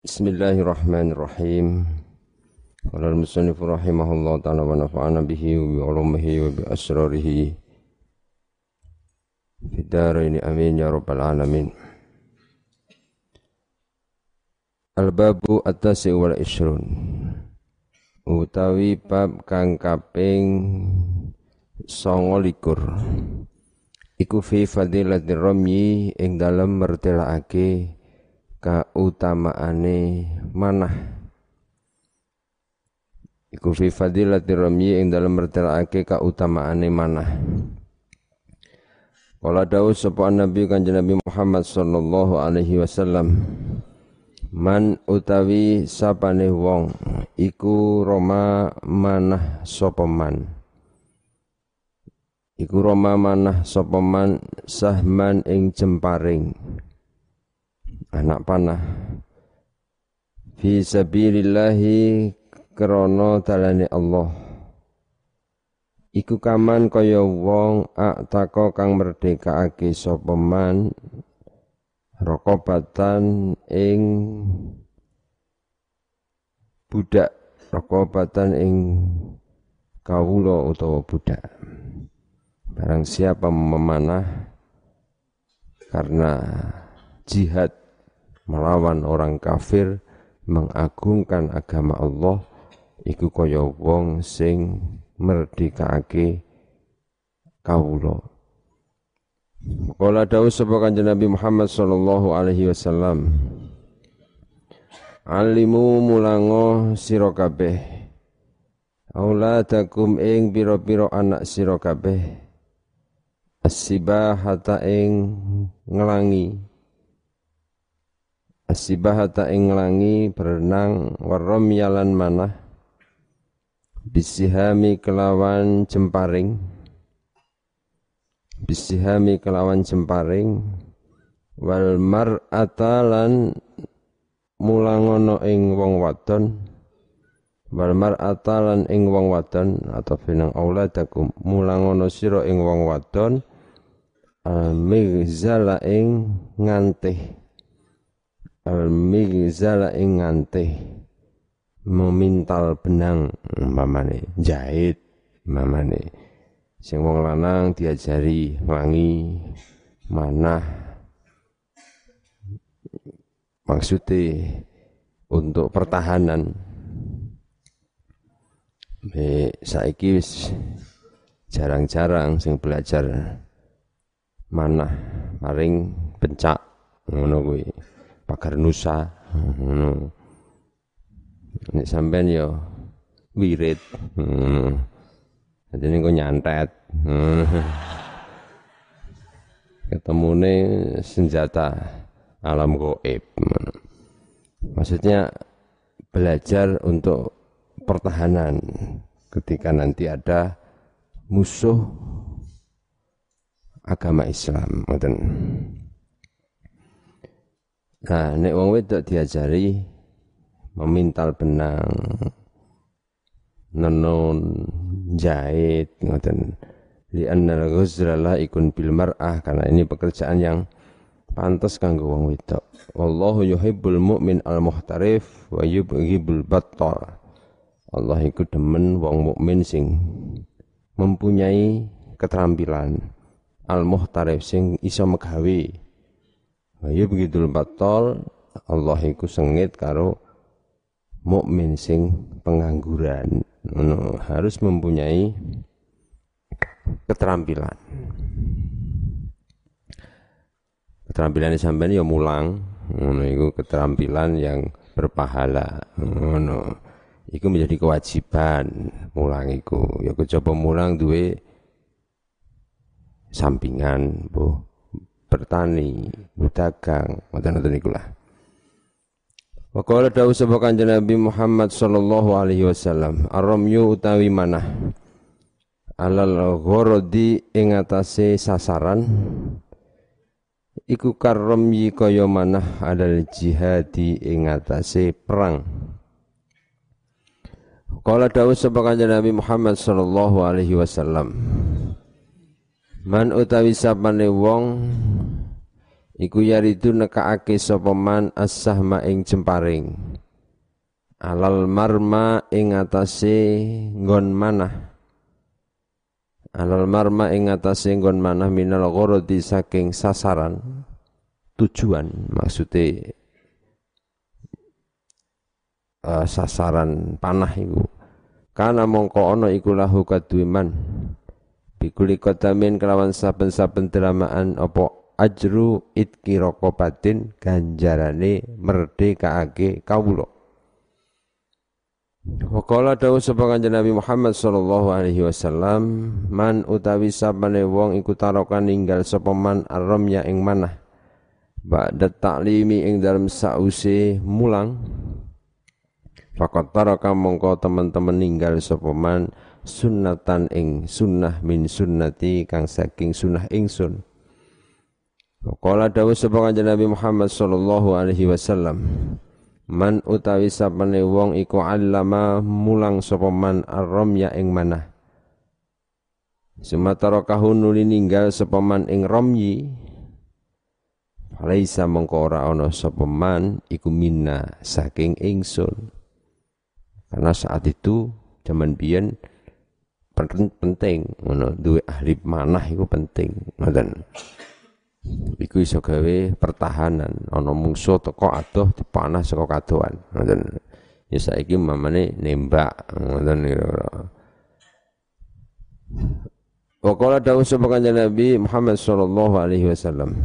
Bismillahirrahmanirrahim. Qala al-musannif rahimahullah ta'ala wa nafa'ana bihi wa bi ulumihi wa bi asrarihi fi daraini amin ya rabbal alamin. Al-babu at-tasi wal ishrun. Utawi bab kang kaping 29. Iku fi fadilatir ramyi ing dalem mertelakake kautamaane manah. Iku fi fadilati ramyi ing dalem mertelake kautamaane manah. Kala dawuh sapa Nabi Kanjeng Nabi Muhammad sallallahu alaihi wasallam Man utawi sapane wong iku Roma manah sapa man? Iku Roma manah sapa man sahman ing jemparing anak panah. Fi sabilillahi krana dalane Allah. Iku kaman kaya wong aktaka kang merdekake sapa man rokobatan ing budak rokobatan ing kawula utawa budak. Barang siapa memanah karena jihad melawan orang kafir mengagungkan agama Allah iku kaya wong sing merdekake kawula. Kala dawuh sapa kanjeng Nabi Muhammad sallallahu alaihi wasallam Alimu mulango sira kabeh auladakum ing pira-pira anak sira kabeh asibahata ing ngelangi Asibahata ing nglangi berenang warom yalan manah bisihami kelawan jemparing. Bisihami kelawan jemparing wal mar'ata mulangono ing wong wadon. Wal mar'ata lan ing wong wadon atau finang auladakum mulangono sira ing wong wadon. Al migzala ing ngantih al-migzala ing memintal benang mamane jahit mamane sing wong lanang diajari wangi manah. Maksudnya untuk pertahanan. Be, saiki wis jarang-jarang sing belajar manah paling pencak ngono kuwi pagar nusa. Ngono. Nek sampean ya wirid. Ngono. Jadi kok nyantet. Ketemune senjata alam goib. Maksudnya belajar untuk pertahanan ketika nanti ada musuh agama Islam Nah, nek wong wedok diajari memintal benang, nenun, jahit, ngoten. Li annal ghuzra la ikun bil mar'ah karena ini pekerjaan yang pantas kanggo wong wedok. Wallahu yuhibbul mu'min al muhtarif wa yubghibul battal. Allah iku demen wong mukmin sing mempunyai keterampilan al muhtarif sing iso megawe Ya begitu batol Allah iku sengit karo mukmin sing pengangguran. No, harus mempunyai keterampilan. Keterampilan sampean ya mulang, ngono iku keterampilan yang berpahala. Ngono. Iku menjadi kewajiban mulang iku. Ya coba mulang duwe sampingan, Bu bertani, berdagang, ngoten-ngoten niku lah. Wa qala dawu sapa kanjeng Nabi Muhammad sallallahu alaihi wasallam, ar-ramyu utawi manah alal ghorodi ing atase sasaran iku karramyi kaya manah alal jihadi ing atase perang. Qala dawu sapa kanjeng Nabi Muhammad sallallahu alaihi wasallam, Man utawi sapane wong iku yaridu nekaake sapa man as-sahma ing jemparing. Alal marma ing atase nggon manah. Alal marma ing atase nggon manah minal ghorodi saking sasaran tujuan maksudnya uh, sasaran panah iku. Kana mongko ana iku lahu kadwiman bikuli kotamin kelawan saben-saben dramaan apa ajru itki rokobatin ganjarane merdekaake kawula. Wakala dawu sapa kanjeng Nabi Muhammad sallallahu alaihi wasallam man utawi sabane wong iku tarokan ninggal sapa man arramya ing manah ba'da taklimi ing dalam sause mulang Fakat taraka mongko teman-teman ninggal sapa man sunnatan ing sunnah min sunnati kang saking sunnah ingsun. Qala dawu sapa kanjeng Nabi Muhammad sallallahu alaihi wasallam Man utawi sapane wong iku allama mulang sapa man arramya ing manah. Sumatara kahun ninggal sapa man ing ramyi Laisa mongko ora ana sapa man iku minna saking ingsun. Karena saat itu zaman biyen penting. Ngono duwe ahli manah iku penting. Ngoten. Iku iso gawe pertahanan. Ana musuh teko adoh dipanah saka kadoan ngoten. Ya saiki mamane nembak. Ngoten Wa qala dawu sapa Nabi Muhammad sallallahu alaihi wasallam.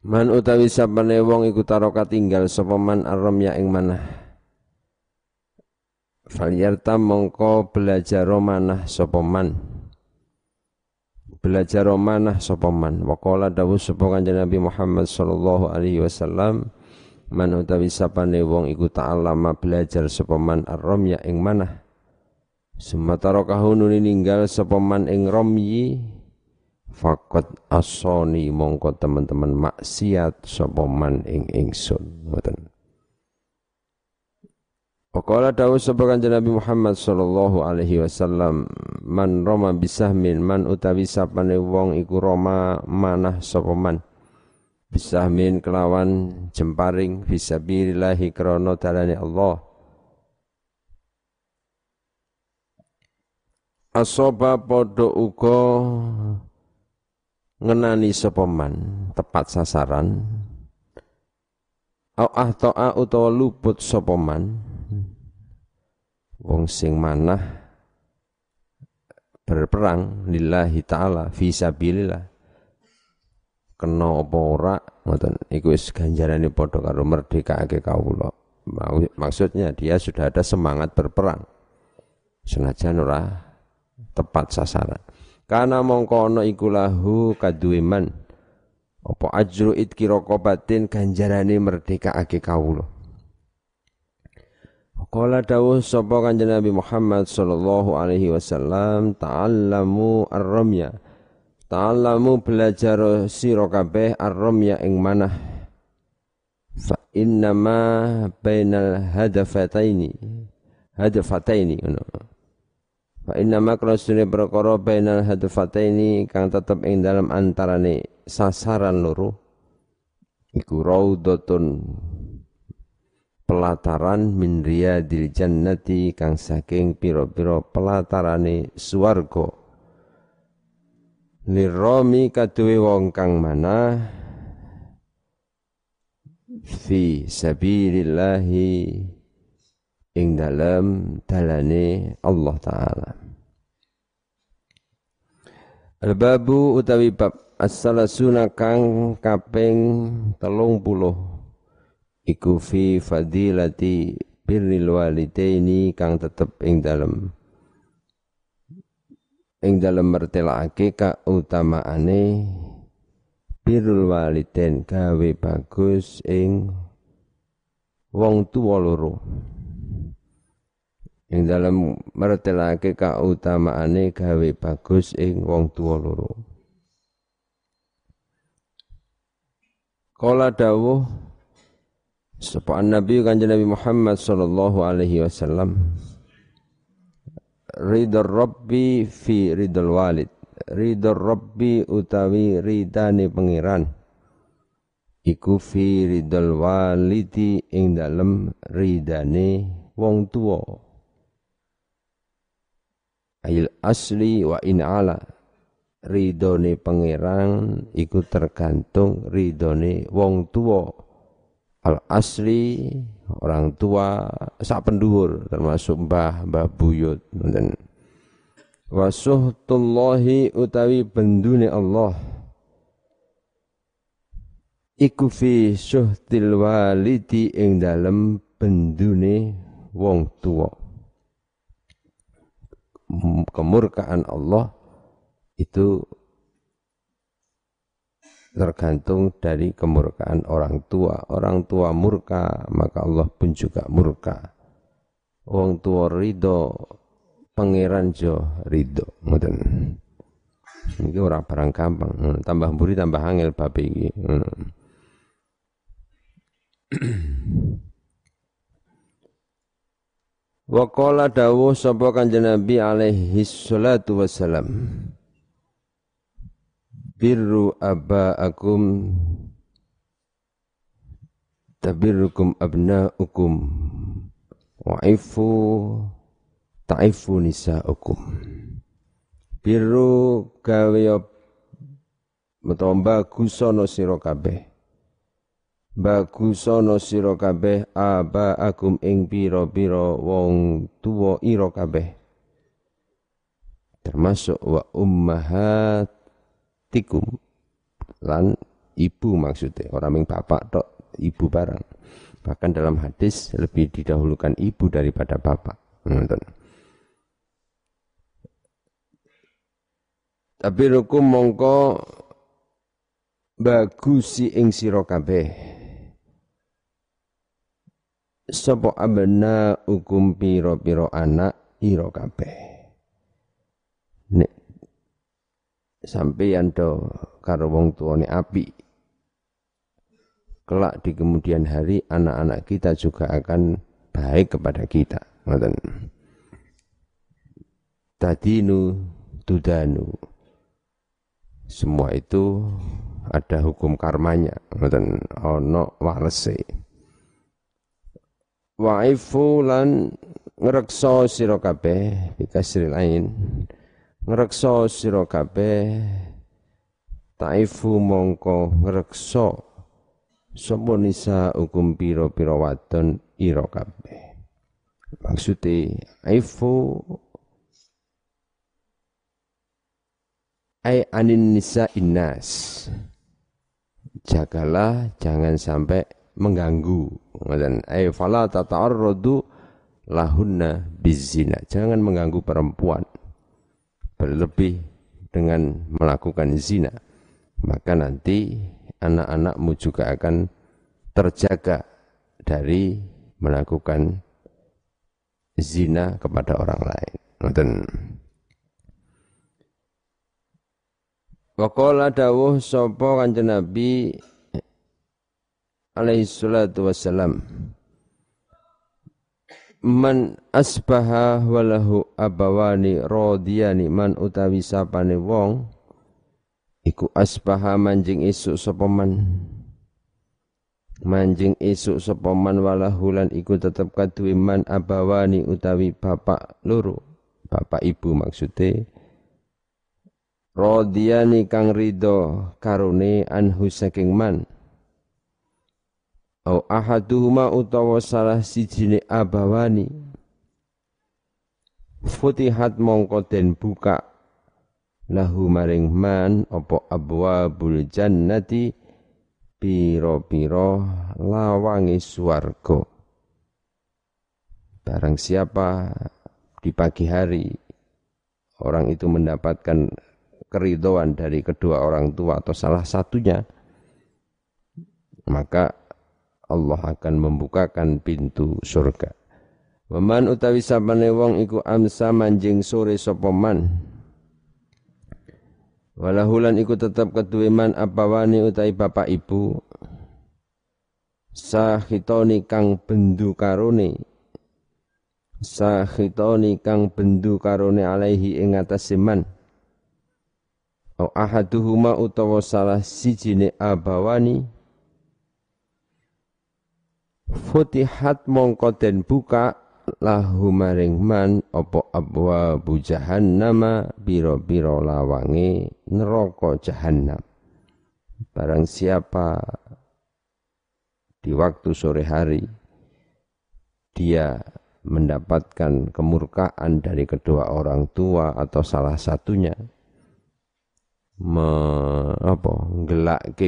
Man utawi sabane wong iku taroka tinggal sapa man arramya ing manah Falyarta mongko belajar romanah sapa man? Belajar romanah sapa man? Waqala dawu kanjeng Nabi Muhammad sallallahu alaihi wasallam man utawi sapane wong iku ta'allama belajar sapa man ar-ramya ing manah. Sumatara kahununi ninggal sapa man ing romyi fakot asoni mongko teman-teman maksiat sapa man ing ingsun. Ngoten Waqala dawu kanjeng Nabi Muhammad sallallahu alaihi wasallam man roma bisahmin man utawi sapane wong iku roma manah sapa man? Bisahmin kelawan jemparing fisabilillahi krana dalane Allah. Asoba podo uga ngenani sapa man? Tepat sasaran. Au ahta'a utawa luput sapa man wong sing manah berperang lillahi taala fi sabilillah. Kena apa ora? Ngoten. Iku wis ganjarane padha karo merdekake kawula maksudnya dia sudah ada semangat berperang. Senajan ora tepat sasaran. Karena mongko ana iku lahu kaduweman apa ajru itki raqabatin ganjarane merdekake kawula Qala dawuh sapa kanjeng Nabi Muhammad sallallahu alaihi wasallam ta'allamu ar-ramya. Ta'allamu belajar sira kabeh ar-ramya ing manah. Fa innama bainal hadafataini hadafataini ngono. Fa innama krasune perkara bainal hadafataini kang tetep ing dalam antarane sasaran loro iku raudhatun pelataran min riyadil jannati kang saking piro-piro pelatarane swarga. Liromi kaduwe wong kang mana fi sabilillahi ing dalam dalane Allah taala. Al-babu utawi bab as-salasuna kang kaping telung puluh iku fi fadilati birril walidaini kang tetep ing dalem. Ing dalem mertelake kautamaane birrul walidain gawe bagus ing wong tuwa loro. Ing dalem mertelake kautamaane gawe bagus ing wong tuwa loro. Kala dawuh Sapa Nabi kanjeng Nabi Muhammad sallallahu alaihi wasallam. Ridho Rabbi fi ridho walid. Ridho Rabbi utawi ridane pangeran. Iku fi ridal walidi ing dalem ridane wong tuwa. Ayil asli wa in ala. Ridone pangeran iku tergantung ridone wong tuwa al asli orang tua sak penduhur termasuk mbah mbah buyut ngoten wasuhtullahi utawi bendune Allah. Iku fi syuhtil walidi ing dalem bendune wong tua kemurkaan Allah itu tergantung dari kemurkaan orang tua. Orang tua murka, maka Allah pun juga murka. Wong tua ridho, pangeran jo ridho. Ngoten. Ini orang barang gampang. Tambah buri tambah angel babi ini. Wa qala dawuh sapa kanjeng Nabi alaihi salatu wassalam. Birru aba'akum. Tabirrukum abna'ukum. Wa'ifu ta'ifu nisa'ukum. Birru gawe metomba gusono sira kabeh. Bagusana sira kabeh aba akum ing pira-pira wong tuwa ira kabeh. Termasuk wa ummahatikum lan ibu maksudnya orang yang bapak tok ibu barang. Bahkan dalam hadis lebih didahulukan ibu daripada bapak. Nonton. Tapi rukum mongko bagusi ing sira kabeh. Sapa abna hukum piro-piro anak ira kabeh. Nek sampeyan do karo wong tuane api kelak di kemudian hari anak-anak kita juga akan baik kepada kita. Ngoten. Tadinu tudanu semua itu ada hukum karmanya. Ngoten. Ana walese Wa'ifu lan ngrekso sira kabeh bikasri lain ngrekso sira kabeh. Taifu mongko ngrekso sapa nisa hukum pira-pira wadon ira kabeh. Maksude aifu. Ai anin nisa innas. Jagalah jangan sampai mengganggu. Dan ay fala tata'arradu lahunna bizina. Jangan mengganggu perempuan berlebih dengan melakukan zina maka nanti anak-anakmu juga akan terjaga dari melakukan zina kepada orang lain. Ngoten. Wa qala dawuh sapa kanjeng Nabi alaihi man asbaha walahu abawani radiyani man utawi sapane wong iku asbaha manjing isuk sapa man. Manjing isuk sapa man walahu lan iku tetep kaduwe man abawani utawi bapak loro. Bapak ibu maksude radiyani kang ridho karone anhu saking man au ahaduhuma utawa salah sijine abawani. Futihat mongko den buka lahu maring man apa abwabul jannati piro-piro lawangi swarga. Barang siapa di pagi hari orang itu mendapatkan keridhaan dari kedua orang tua atau salah satunya maka Allah akan membukakan pintu surga. Waman utawi sabane wong iku amsa manjing sore sapa man. Walahulan iku tetap keduwe man apawani utawi bapak ibu. Sahitoni kang bendu karone. Sahitoni kang bendu karone alaihi ing atase man. Au ahaduhuma utawa salah sijine abawani Futihat mongko den buka lahu maring man apa abwa bu jahannama biro-biro lawange neraka jahannam. Barang siapa di waktu sore hari dia mendapatkan kemurkaan dari kedua orang tua atau salah satunya me, apa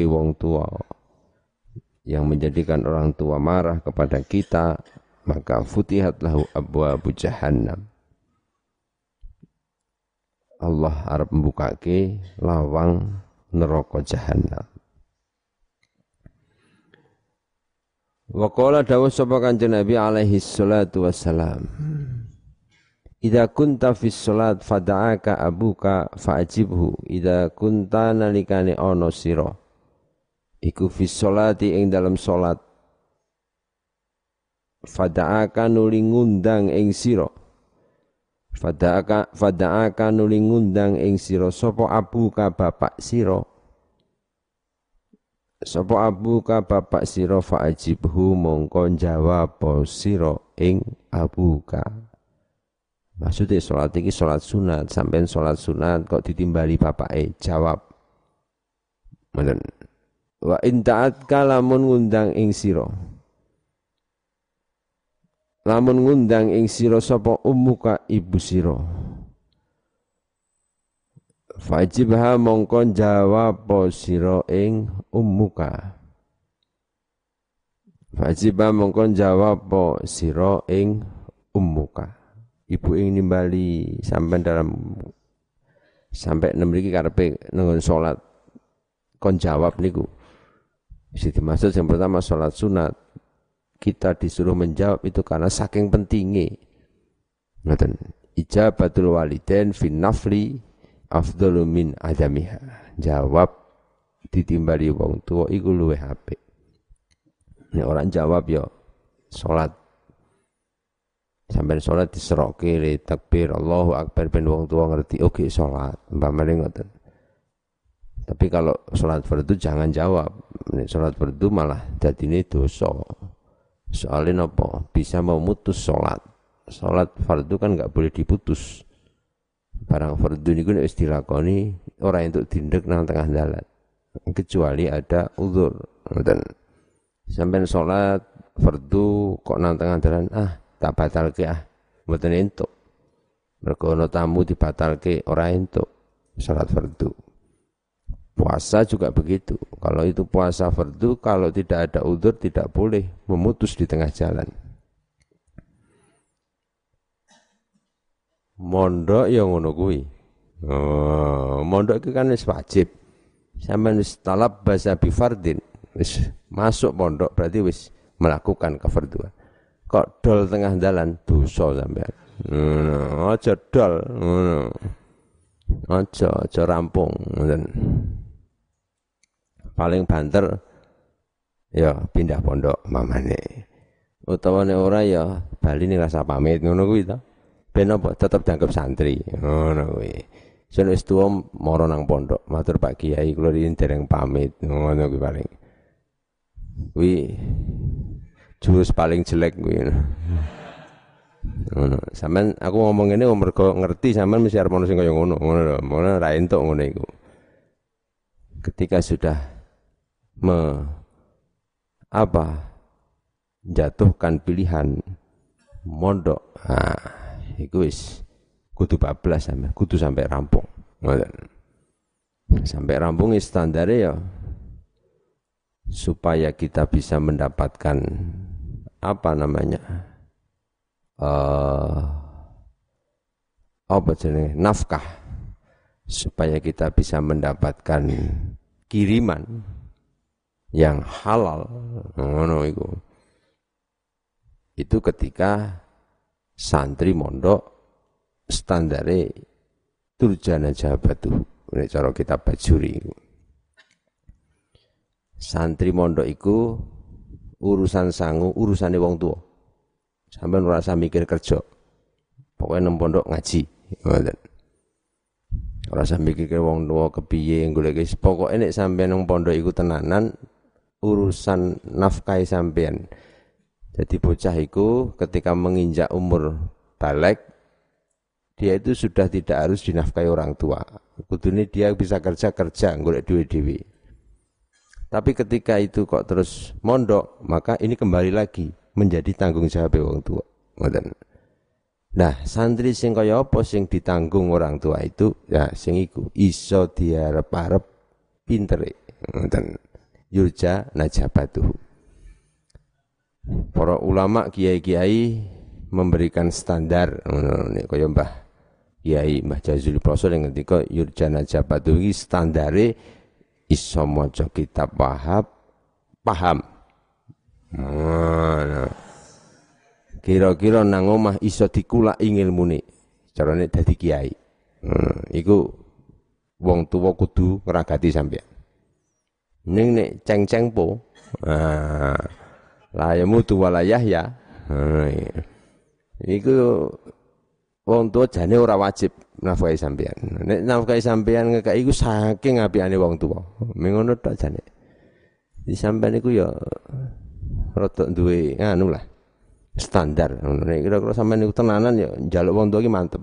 wong tua yang menjadikan orang tua marah kepada kita maka futihat lahu abwabu jahannam Allah arab ke lawang neraka jahannam Wa qala dawuh sapa Kanjeng Nabi alaihi salatu wassalam. Idza kunta fis salat fada'aka abuka fa'ajibhu idza kunta nalikane ana sira iku fis salati ing dalam salat fada'aka nuli ngundang ing sira. Fada'aka fada'aka nuli ngundang ing sira. Sapa abuka bapak sira? Sapa abuka bapak sira? Fa'ajibhu mongko jawab sira ing abuka. Maksudnya sholat ini sholat sunat, sampai sholat sunat kok ditimbali eh jawab. Wa intaat kalamun ngundang ing sira. Lamun ngundang ing sira sapa ummuka ibu sira. Fajibha mongko jawab sira ing ummuka. Fajibha mongko jawab sira ing ummuka. Ibu ing nimbali sampai dalam sampai enam mriki karepe nengon salat kon jawab niku. Bisa dimaksud yang pertama salat sunat. Kita disuruh menjawab itu karena saking pentingnya. Ngoten. Ijabatul waliden fin nafli afdalu min adamiha. Jawab ditimbali wong tua iku luwih apik. Nek orang jawab ya salat sampai sholat diseroke le takbir Allahu akbar ben wong tua ngerti oke okay, sholat umpamane ngoten tapi kalau sholat fardu jangan jawab. Sholat fardu malah dadine dosa. Soalnya apa bisa memutus sholat. Sholat fardu kan nggak boleh diputus. Barang fardu nek wis dilakoni ora entuk dindek nang tengah dalan. Kecuali ada uzur. Ngoten. Sampean salat fardu kok nang tengah dalan? Ah tak batalke ah. Mboten entuk. Mergo ana tamu dibatalke ora entuk salat fardu puasa juga begitu kalau itu puasa fardu kalau tidak ada uzur tidak boleh memutus di tengah jalan mondok ya ngono kuwi. Oh, mondok itu kan wis wajib. Sampeyan wis talab bahasa bi fardin, wis masuk pondok berarti wis melakukan kefarduan. Kok dol tengah dalan dosa sampean. Ngono, aja dol ngono. Aja aja rampung ngoten. Paling banter ya pindah pondok mamane. Utawa nek ora ya bali ning rasa pamit ngono kuwi to ben apa tetep dianggap santri ngono kuwi Sen wis tuwa mara nang pondok, matur Pak Kiai kula riyin dereng pamit. Ngono kuwi paling. Kuwi jurus paling jelek kuwi. Ngono. Sampeyan aku ngomong ngene mergo ngerti sampean mesti arep ono sing kaya ngono. Ngono lho. Ngono ra entuk ngono iku. Ketika sudah me apa jatuhkan pilihan mondok. Nah, iku wis kudu bablas sampe, kudu sampai rampung. Ngoten. Sampai rampung standare ya supaya kita bisa mendapatkan apa namanya? Uh, apa jenis nafkah supaya kita bisa mendapatkan kiriman yang halal ngono iku. Itu ketika santri mondok standare turjana jabatu ini cara kita bajuri santri mondok iku urusan sangu urusane wong tua sampai ngerasa mikir kerja. Pokoknya nang pondok ngaji ngoten. Mikir wong tua kepiye golek guys pokoknya nek sampean nang pondok iku tenanan urusan nafkai sampean Jadi bocah itu ketika menginjak umur balik dia itu sudah tidak harus dinafkahi orang tua. Kudune dia bisa kerja kerja ngurek duit dewi. Tapi ketika itu kok terus mondok, maka ini kembali lagi menjadi tanggung jawab orang tua. Nah, santri sing kaya apa sing ditanggung orang tua itu ya sing iku iso diarep-arep pintere. Ngoten. Yurja najabatuhu. Para ulama kiai-kiai memberikan standar nek kaya Mbah Kiai Mbah Jazuli Proso yang ketika yurjana jabatu iki standare iso maca kitab Wahab paham. Nah, kira-kira nang omah iso dikulak ilmune carane dadi kiai. Hmm, iku wong tuwa kudu ngragati sampeyan. Ning nek ceng-ceng po. Ah, la yamutu wala yahya. Ah, iya. Iku wong tua jane ora wajib nafkahi sampean. Nek nafkahi sampean ngekek iku saking apikane wong tua. Mengono tok jane. Di sampean iku ya rada duwe anu lah standar nek kira-kira sampean niku tenanan ya njaluk wong tua iki mantep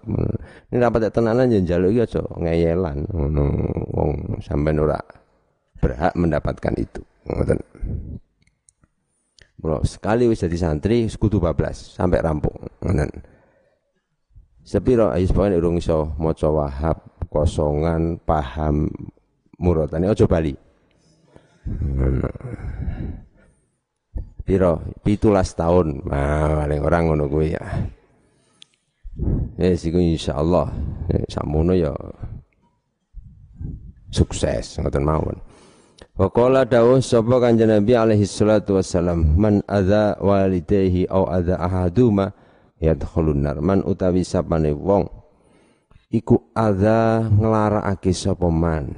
nek rapat tenanan ya njaluk iki aja ngeyelan ngono wong sampean ora berhak mendapatkan itu ngoten Bro, sekali wis jadi santri sekutu bablas sampai rampung. Ngoten. Sepiro ayo pokoke urung iso maca Wahab, kosongan, paham muratane aja bali. Piro? Pitulas tahun. Nah, paling orang ngono kuwi ya. Eh, siku insyaallah samono ya sukses ngoten mawon. Wa qala dawuh sapa kanjeng Nabi alaihi salatu wassalam man adza walidayhi au adza ahaduma yadkhulun nar. Man utawi sapane wong iku adza nglarakake sapa man?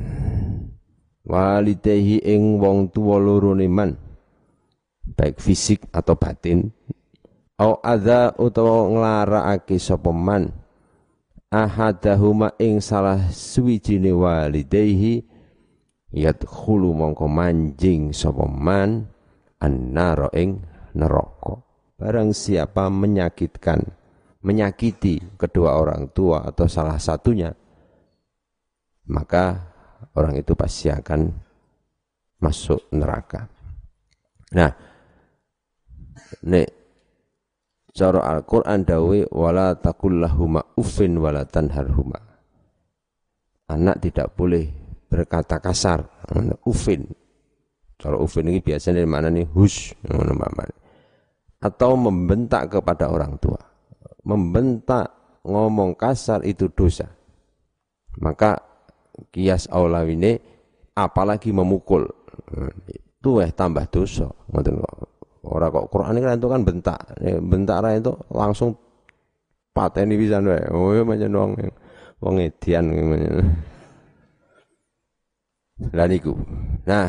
Walidayhi ing wong tuwa lorone man baik fisik atau batin. Au adza utawa nglarakake sapa man? Ahadahuma ing salah suwijine walidayhi yadkhulu mongko manjing sapa man annara ing neraka. Barang siapa menyakitkan menyakiti kedua orang tua atau salah satunya maka orang itu pasti akan masuk neraka. Nah nek cara Al-Qur'an dawe wala takullahuma uffin wala tanharhuma. Anak tidak boleh berkata kasar. Ufin. Kalau ufin ini biasanya dari mana nih? Hus atau membentak kepada orang tua. Membentak ngomong kasar itu dosa. Maka kias aulawine apalagi memukul. Itu eh tambah dosa. Orang kok. Quran ini kan itu kan bentak. Bentak itu langsung pateni bisa oh ya macam wong wong edian lah. Nah,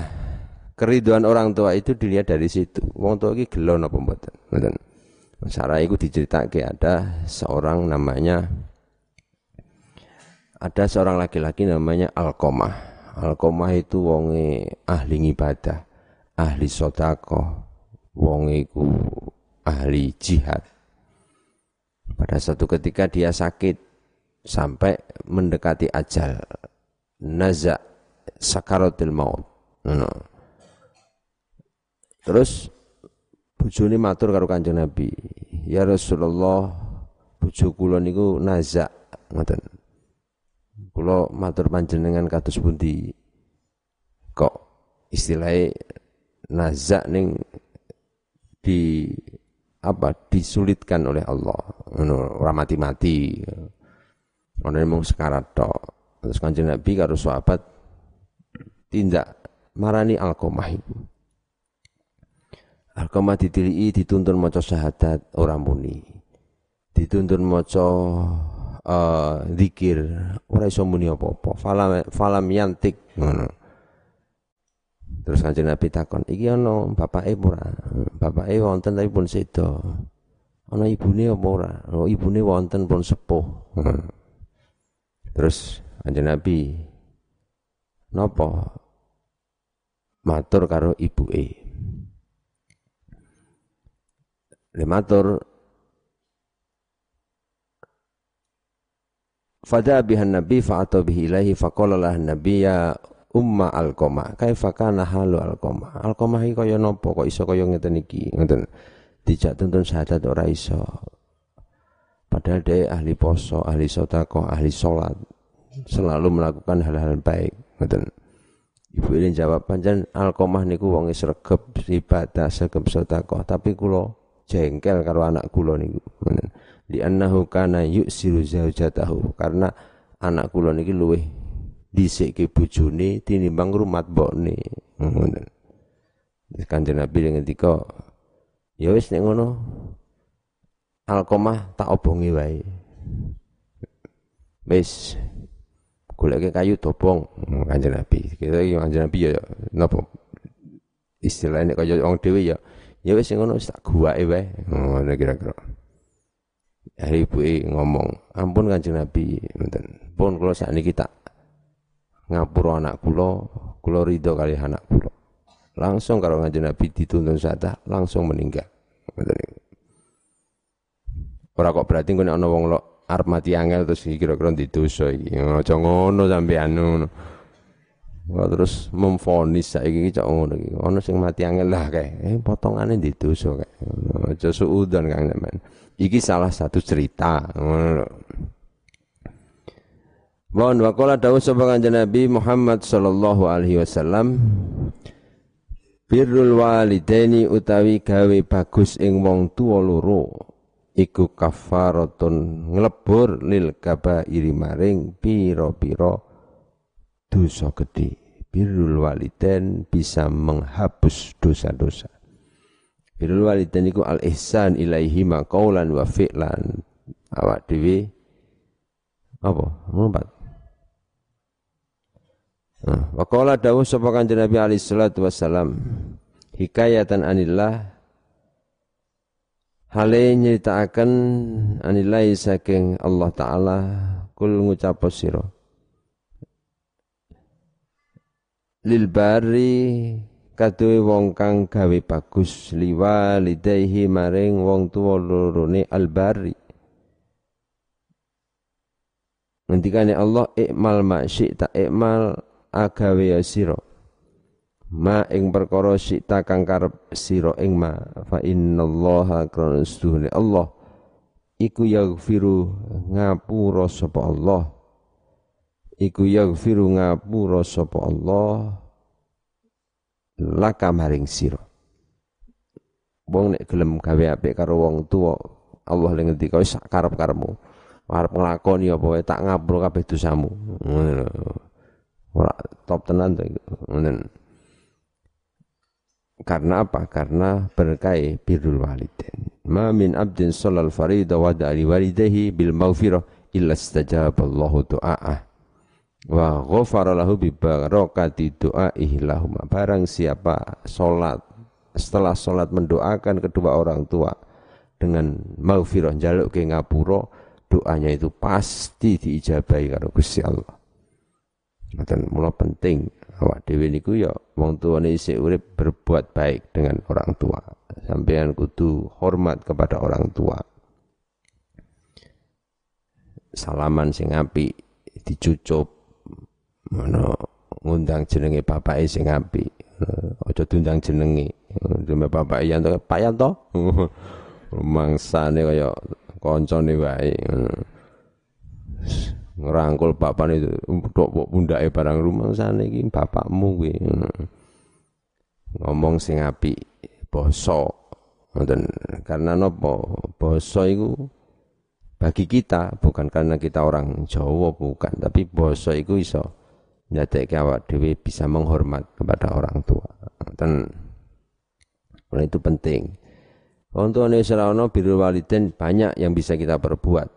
keriduan orang tua itu dilihat dari situ. Wong tua iki gelo napa mboten? Mboten. Sarah itu diceritake ada seorang namanya ada seorang laki-laki namanya Alkomah. Alkomah itu wonge ahli ibadah, ahli sodako, wonge iku ahli jihad. Pada satu ketika dia sakit sampai mendekati ajal. Nazak sakaratil maut. Ngono. Terus bojone matur karo Kanjeng Nabi, "Ya Rasulullah, bojo kula niku nazak." Ngoten. Kula matur panjenengan kados pundi? Kok istilahnya nazak ning di apa disulitkan oleh Allah ngono ora mati-mati ono mung sekarat tok terus kanjeng Nabi karo sahabat tindak marani Alkomah itu. Alkomah ditilii dituntun maca syahadat orang muni. Dituntun maca uh, zikir ora iso muni apa-apa. Falam falam yantik ngono. Terus Kanjeng Nabi takon, "Iki ana bapake ora?" Bapake wonten tapi pun sedo. Ana ibune apa ora? Oh, ibune wonten pun sepuh. Terus Kanjeng Nabi napa matur karo ibuke. Lematur Fada bihan Nabi fa'atau bihi ilahi faqala Nabi ya umma alqama kaifa kana halu alqama alqama iki kaya napa? Kok iso kaya ngeten iki? Ngeten. Dijak tuntun syahadat ora iso. Padahal dia ahli poso ahli sodako ahli sholat selalu melakukan hal-hal baik. Ngeten Ibu ini jawab panjang alkomah niku wong sregep ibadah sregep sodako tapi kulo jengkel karo anak kulo niku. Di annahu kana yuksiru zaujatahu. Karena anak kula niki luweh dhisike bojone tinimbang rumat mbokne. Ngoten Kanjeng Nabi ngendika ya wis nek ngono alkomah tak obongi wae. Wis goleke kayu topong Kanjeng Nabi kita iki Kanjeng Nabi ya napa istilahnya kaya wong dhewe ya ya wis ngono tak guwake wae ngono kira-kira Hari ibu ngomong, ampun kanjeng Nabi, ngoten. Pun kula sakniki tak ngapura anak kula, kula ridho kali anak kula. Langsung kalau kanjeng Nabi dituntun sada, langsung meninggal. Ngoten Ora kok berarti kene ana wong lo arep mati angel terus kira-kira didosa iki. Aja ngono sampean ngono. Wah terus memfonis saiki iki cok ngono iki. Ana sing mati angel lah kae. Eh potongane didosa kae. Aja suudon Kang sampean. Iki salah satu cerita. Mohon wakola dawu sapa kanjeng Nabi Muhammad sallallahu alaihi wasallam Birrul walidaini utawi gawe bagus ing wong tuwa loro iku kafaratun nglebur lil kabairi maring pira-pira dosa gede. Birrul walidain bisa menghapus dosa-dosa. Birrul walidain iku al ihsan ilaihi ma qaulan wa fi'lan. Awak dhewe apa? Ngompat. Nah, wa qala dawuh sapa kanjeng Nabi alaihi salatu wassalam hikayatan anillah hale nyritakaken anillah saking Allah taala. Kul ngucap sira. Lil bari kaduwe wong kang gawe bagus. Liwalidayhi maring wong tuwa lorone albari ngendikane Allah ikmal ma syi'ta ikmal agawe sira ma ing perkara syi'ta kang karep sira ing ma fa innallaha krana Allah iku yaghfiru ngapura sapa Allah. Iku yaghfiru ngapura sapa Allah laka maring sira. Wong nek gelem gawe apik karo wong tuwa Allah le ngendika wis sak karep-karepmu. Arep nglakoni apa wae tak ngapura kabeh dosamu. Ngono ora top tenan to ngono karena apa? Karena berkai birrul walidain. Ma min abdin sholal farida wa da'li walidayhi bil maghfirah illa istajaballahu du'a'ah wa ghafara lahu bi barakati du'aihi lahum barang siapa salat setelah salat mendoakan kedua orang tua dengan maghfirah jaluk ke ngapura doanya itu pasti diijabahi karo Gusti Allah dan mula penting awak dhewe niku ya wong tuane isih urip berbuat baik dengan orang tua sampean kudu hormat kepada orang tua salaman sing apik dicucup Mana ngundang jenenge bapake sing apik. Aja diundang jenenge. Jenenge bapak Yanto, Pak Yanto. Mangsane kaya kancane wae. Ngerangkul bapakne tok pundake barang rumah sana iki bapakmu kuwi. Ngomong sing apik, basa. Ngoten karena napa? Basa iku bagi kita bukan karena kita orang Jawa bukan, tapi basa iku iso nyatekke awak dhewe bisa menghormat kepada orang tua. Dan oleh itu penting. Untuk Indonesia biru waliden banyak yang bisa kita perbuat.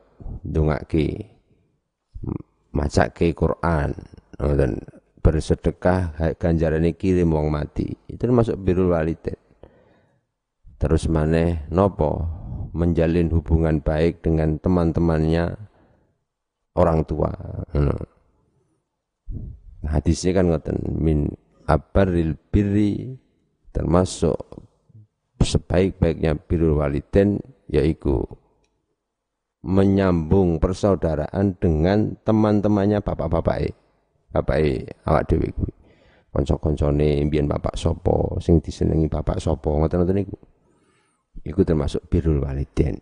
Dungake, macake Quran, dan bersedekah ganjaran kirim wong mati. Itu masuk biru waliden. Terus mana nopo menjalin hubungan baik dengan teman-temannya orang tua. Hadisnya kan ngoten min abaril birri termasuk sebaik-baiknya birrul waliden yaitu menyambung persaudaraan dengan teman-temannya bapak-bapak bapak awak dhewe kuwi. Kanca-kancane mbiyen bapak sopo sing disenengi bapak sopo ngoten-ngoten niku iku termasuk birrul waliden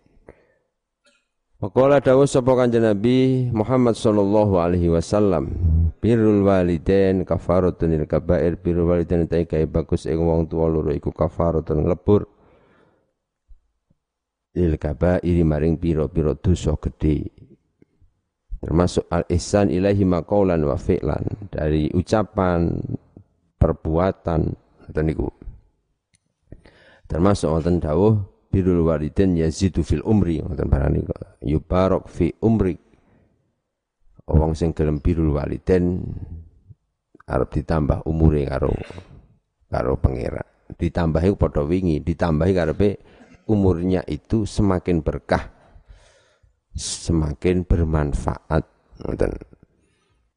Waqala dawuh sapa kanjeng Nabi Muhammad sallallahu alaihi wasallam birrul walidain kafaratun lil kabair. Birrul walidain ta bagus ing wong tuwa loro iku kafaratun nglebur lil kabairi maring pira-pira dosa gedhe. Termasuk al ihsan ilahi maqaulan wa fi'lan. Dari ucapan perbuatan ngoten niku. Termasuk wonten dawuh birrul walidain yazidu fil umri ngoten barani yubarok fi umri. Wong sing gelem birrul walidain arep ditambah umure karo karo pangeran. Ditambahi padha wingi ditambahi karepe umurnya itu semakin berkah, semakin bermanfaat.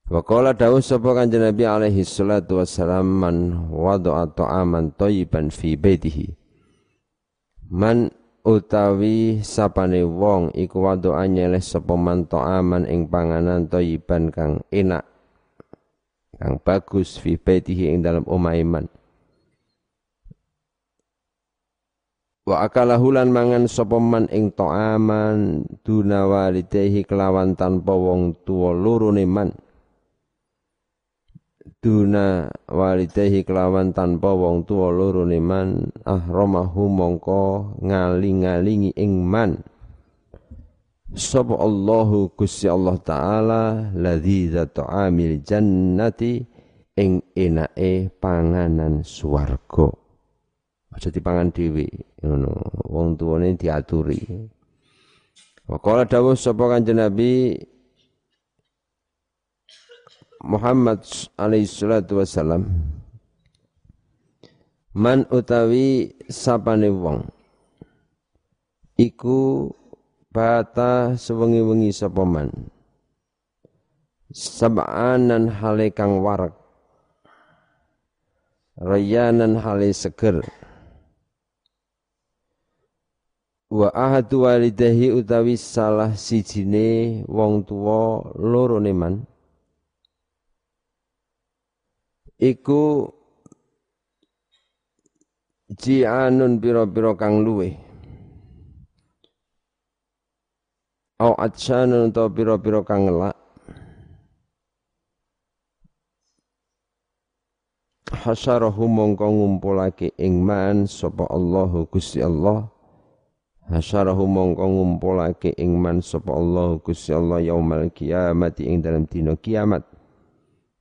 Wa qala dawuh sapa kanjeng Nabi alaihi salatu wassalam man wada'a ta'aman thayyiban fi baitihi. Man utawi sapane wong iku wada'a nyeleh sapa man ta'aman ing panganan thayyiban kang enak kang bagus fi baitihi ing dalam omah Wa akalahu lan mangan sapa man ing ta'aman duna walidehi kelawan tanpa wong tuwa lorone man. Duna walidehi kelawan tanpa wong tuwa lorone man ahramahu mongko ngaling-ngalingi ing man. Sapa Allahu Gusti Allah taala ladzi ta'amil jannati ing enake panganan swarga aja dipangan dhewe ngono. Wong tuane diaturi. Waqala dawuh sapa kanjeng Nabi Muhammad alaihi salatu wasalam Man utawi sapane wong iku bata sewengi-wengi sapa man? Sab'anan hale kang warak rayanan hale seger wa ahadu walidahi utawi salah sijine wong tuwa loro neman. Iku ji'anun biro-biro kang luwe au atsyanun utawa biro-biro kang ngelak. Hasyarahu mongko ngumpulake ing man sapa Allahu Gusti Allah hasyarahu mongko ngumpulake ing man sapa Allah Gusti Allah yaumal kiamati ing dalam dina kiamat.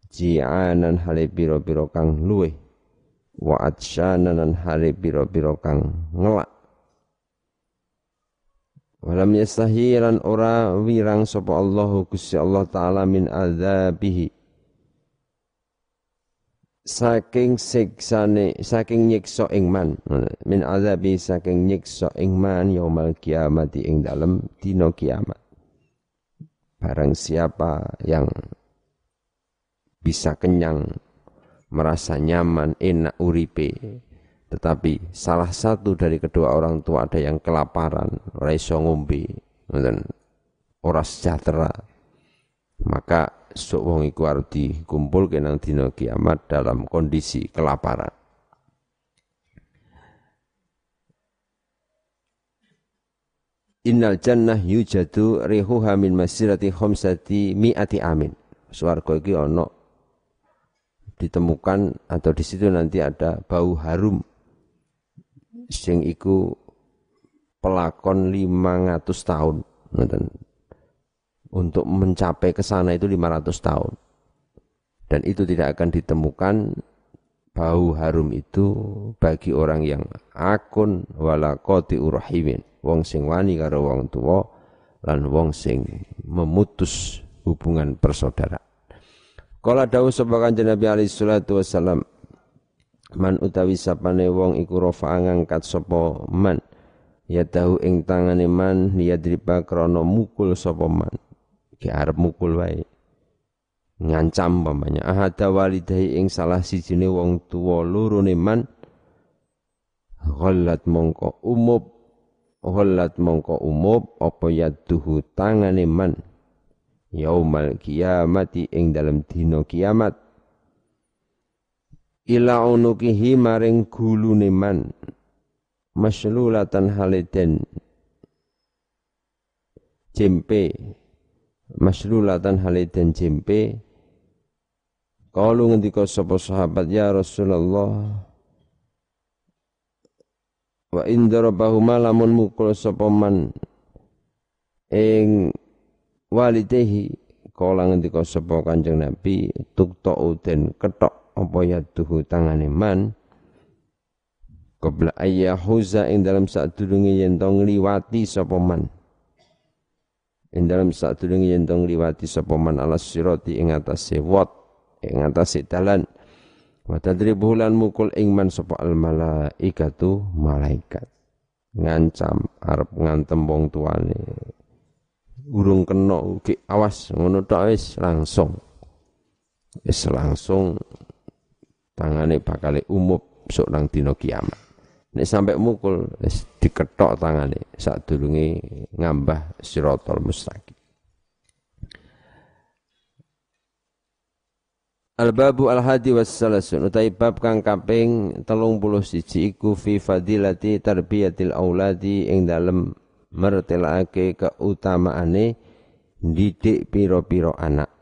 Ji'anan hale biro-biro kang luweh wa atsyanan hale biro-biro kang ngelak. Walam yastahiran ora wirang sapa Allah Gusti Allah taala min adzabihi saking siksane saking nyiksa ing man. Min azabi saking nyiksa ing man yaumal kiamat ing dalem dina kiamat. Barang siapa yang bisa kenyang merasa nyaman enak uripe tetapi salah satu dari kedua orang tua ada yang kelaparan ora iso ngombe ora sejahtera maka sok wong iku arep dikumpulke nang dina kiamat dalam kondisi kelaparan. Innal jannah yujadu rihuha min masirati khamsati mi'ati amin. Swarga iki ana ditemukan atau di situ nanti ada bau harum sing iku pelakon 500 tahun ngoten untuk mencapai ke sana itu 500 tahun. Dan itu tidak akan ditemukan bau harum itu bagi orang yang akun wala qati urahimin. Wong sing wani karo wong tua lan wong sing memutus hubungan persaudaraan. Kala dawuh sapa Kanjeng Nabi alaihi salatu wasalam man utawi sapane wong iku rafa ngangkat sapa man ya tahu ing tangane man liyadriba krana mukul sapa man Ki arep mukul wae. Ngancam pamannya ahada walidai ing salah sijine wong tuwa loro man ghallat mongko umub ghallat mongko umub apa yaduhu tangane man yaumal kiamati ing dalam dina kiamat ila unukihi maring gulune man maslulatan haliden jempe maslulatan haliden jempe Kalu ngendika sapa sahabat ya Rasulullah wa indarabahu malamun mukul sapa man ing walidehi. Kala ngendika sapa Kanjeng Nabi tukta den ketok apa ya duhu tangane man? Qabla ayyahuza ing dalam sadurunge yen to ngliwati sapa man ing dalam sadurunge yen to ngliwati sapa man alas sirati ing atase wat ing atase dalan. Wa mukul ing man sapa al malaikatu malaikat. Ngancam arep ngantem wong tuane. Urung kena ugi awas ngono tok wis langsung. Wis langsung tangane bakal umup sok nang dina kiamat nek sampai mukul wis diketok tangane. Sadurunge ngambah siratal mustaqim. Al-babu al-hadi wassalasun. Utai bab kang kaping siji iku fi fadilati tarbiyatil auladi ing dalem mertelake keutamaane didik piro-piro anak.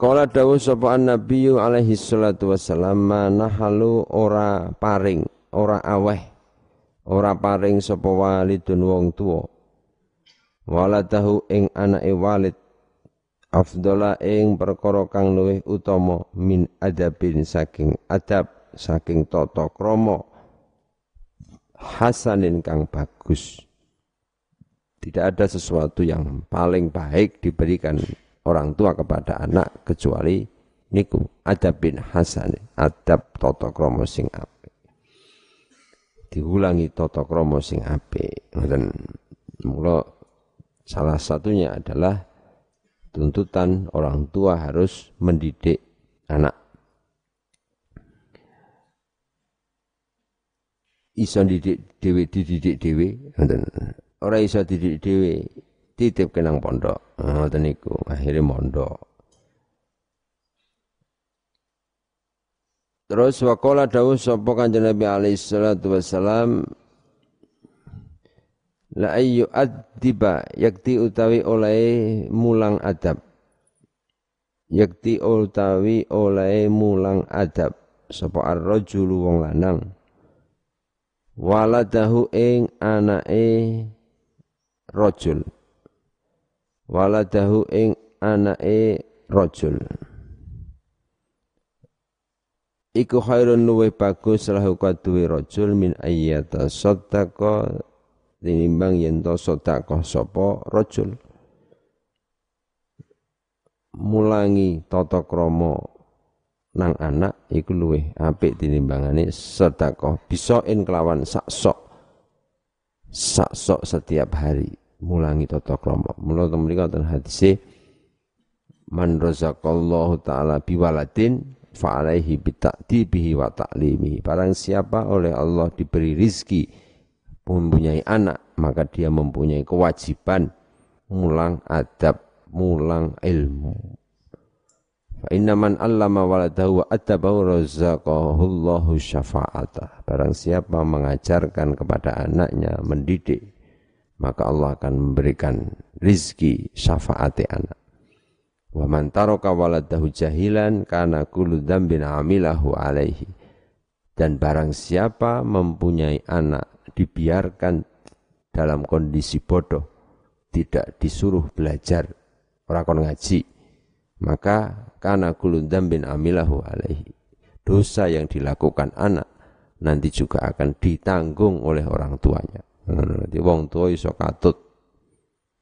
Kala dawuh sapa Nabi alaihi salatu wassalam nahalu ora paring, ora aweh, ora paring sapa walidun wong tuwa. Waladahu ing anake walid afdala ing perkara kang luwih utama min adabin saking adab saking tata krama hasanin kang bagus. Tidak ada sesuatu yang paling baik diberikan orang tua kepada anak kecuali niku adabin hasanin adab tata krama sing apik. Diulangi tata krama sing apik. Ngoten. Mula Salah satunya adalah tuntutan orang tua harus mendidik anak. Iso didik dewi dididik dewi, orang iso didik dewi titip kenang pondok, ngoten niku. Akhirnya mondok. Terus wakola dawuh sapa kanjeng Nabi alaihi salatu wasalam la ayyu adiba yakti utawi oleh mulang adab. Yakti utawi oleh mulang adab. Sapa ar-rajulu wong lanang. Waladahu ing anake rajul waladahu ing anake rajul. Iku khairun luwih bagus lahu kaduwe rajul min ayyata saddaqa tinimbang yen to sedekah sapa rajul. Mulangi tata krama nang anak iku luwih apik tinimbangane sedekah. Bisa in kelawan sak sok sak sok setiap hari mulangi tata krama mula mriki wonten hadise man razaqallahu taala biwaladin fa alaihi bita'dibihi wa ta'limihi barang siapa oleh Allah diberi rizki mempunyai anak, maka dia mempunyai kewajiban mulang adab, mulang ilmu. Fa inna man allama waladahu wa adabahu razaqahullahu syafa'ata. Barang siapa mengajarkan kepada anaknya mendidik, maka Allah akan memberikan rizki syafaati anak. Wa man taraka waladahu jahilan kana kullu dzambin amilahu alaihi. Dan barang siapa mempunyai anak dibiarkan dalam kondisi bodoh, tidak disuruh belajar, orang kon ngaji, maka karena kulundam bin amilahu alaihi. Dosa yang dilakukan anak nanti juga akan ditanggung oleh orang tuanya. Nanti wong tua iso katut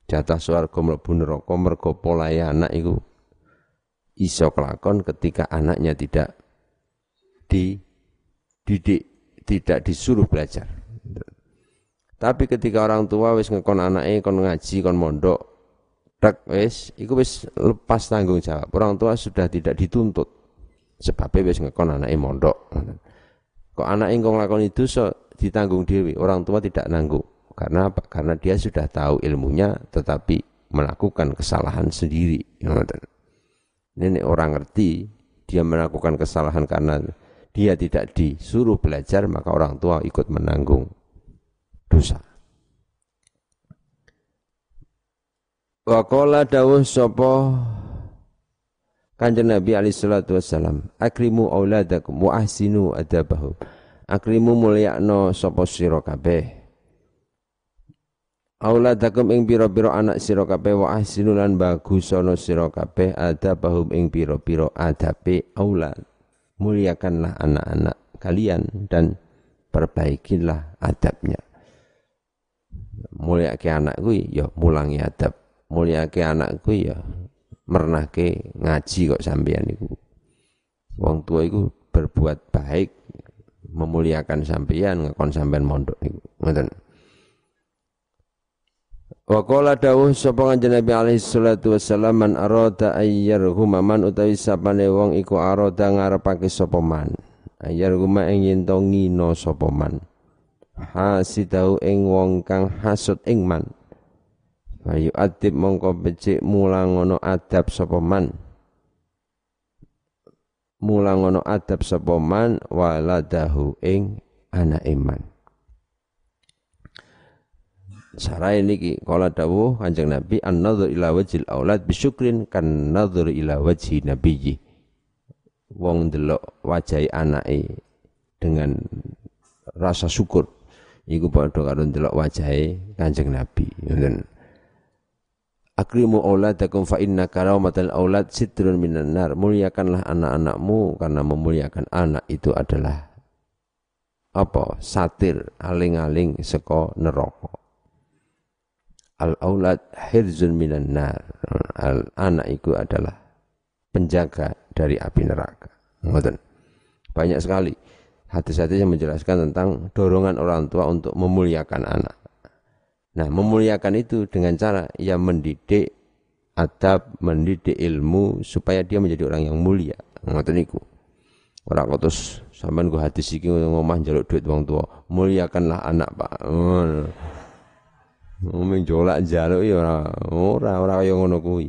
jatah swarga mlebu neraka mergo polahe anak iku iso kelakon ketika anaknya tidak dididik, tidak disuruh belajar. Tapi ketika orang tua wis ngekon anake kon ngaji kon mondok tak wis iku wis lepas tanggung jawab. Orang tua sudah tidak dituntut. Sebabnya wis ngekon anake mondok. Kok anak engkau nglakoni dosa ditanggung dewi, orang tua tidak nanggung. Karena apa? Karena dia sudah tahu ilmunya tetapi melakukan kesalahan sendiri. Ini orang ngerti dia melakukan kesalahan karena dia tidak disuruh belajar maka orang tua ikut menanggung dosa. Wa qala dawuh sapa Kanjeng Nabi alaihi salatu wassalam, akrimu auladakum wa ahsinu adabahum. Akrimu mulyakno sapa sira kabeh. Auladakum ing pira-pira anak sira kabeh wa ahsinu lan bagusana sira kabeh adabahum ing pira-pira adabe aulad. Muliakanlah anak-anak kalian dan perbaikilah adabnya. Mulyake anak kuwi ya mulangi adab mulyake anakku ya mernake ngaji kok sampean iku. Wong tua iku berbuat baik memuliakan sampean ngakon sampean mondok niku. Ngoten. Wa qala dawuh sapa kanjeng Nabi alaihi salatu wassalam man arada ayyarhuma man utawi sapane wong iku arada ngarepake sapa man. Ayyarhuma ing yen to ngino sapa man. Hasidau ing wong kang hasud ing man. Ayu adib mongko becik mulang ngono adab sapa man. Mulang ngono adab sapa man waladahu ing anak iman. Sarai niki kala dawuh Kanjeng Nabi an-nadhur ila wajhil aulad bisyukrin kan nadhur ila wajhi nabiyyi. Wong delok wajahi anake dengan rasa syukur iku padha karo ndelok wajahe Kanjeng Nabi. Ngoten. Akrimu auladakum fa inna karamatal aulad sitrun minan nar. Muliakanlah anak-anakmu karena memuliakan anak itu adalah apa? Satir aling-aling seko neraka. Al aulad hirzun minan nar. Al anak itu adalah penjaga dari api neraka. Ngoten. Banyak sekali hadis-hadis yang menjelaskan tentang dorongan orang tua untuk memuliakan anak. Nah, memuliakan itu dengan cara ia mendidik adab, mendidik ilmu supaya dia menjadi orang yang mulia. Ngoten niku. Ora kok terus sampean go hadis iki ngomah njaluk duit wong tua. Muliakanlah anak, Pak. Ngono. Ngomong jolak njaluk ya ora ora ora kaya ngono kuwi.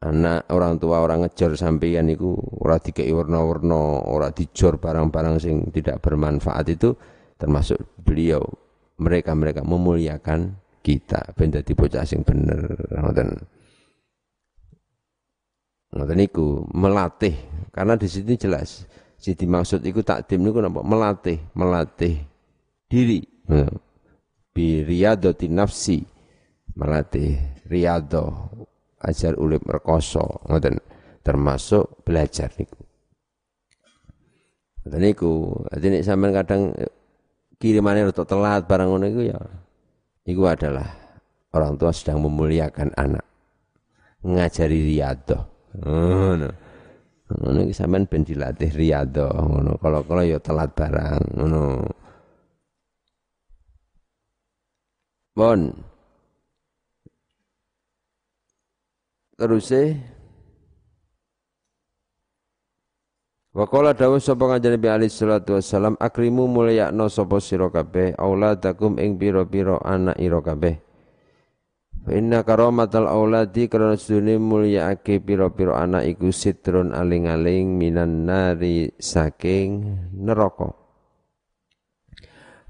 Anak orang tua orang ngejar sampeyan niku ora dikei warna-warna, ora dijor barang-barang sing tidak bermanfaat itu termasuk beliau mereka-mereka memuliakan kita. Ben dadi bocah sing bener. Ngoten. Ngoten niku melatih. Karena di sini jelas si dimaksud iku takdim niku napa? Melatih melatih diri. Bi riyadati nafsi. Melatih riyadhah ajar ulip rekoso. Ngoten. Termasuk belajar niku. Ngoten niku. Dadi sampean kadang kirimannya untuk telat barang ngono itu ya itu adalah orang tua sedang memuliakan anak. Ngajari riyadhah ngono. Ngono iki sampean ben dilatih riyadhah ngono. Kalau ya telat barang ngono. Bon terus Wa qala dawu sapa kanjeng Nabi alaihi salatu wassalam akrimu mulyakno sapa sira kabeh auladakum ing pira-pira anak ira kabeh. Fa inna karamatal auladi karena sedune mulyaake pira-pira anak iku sitrun aling-aling minan nari saking neraka.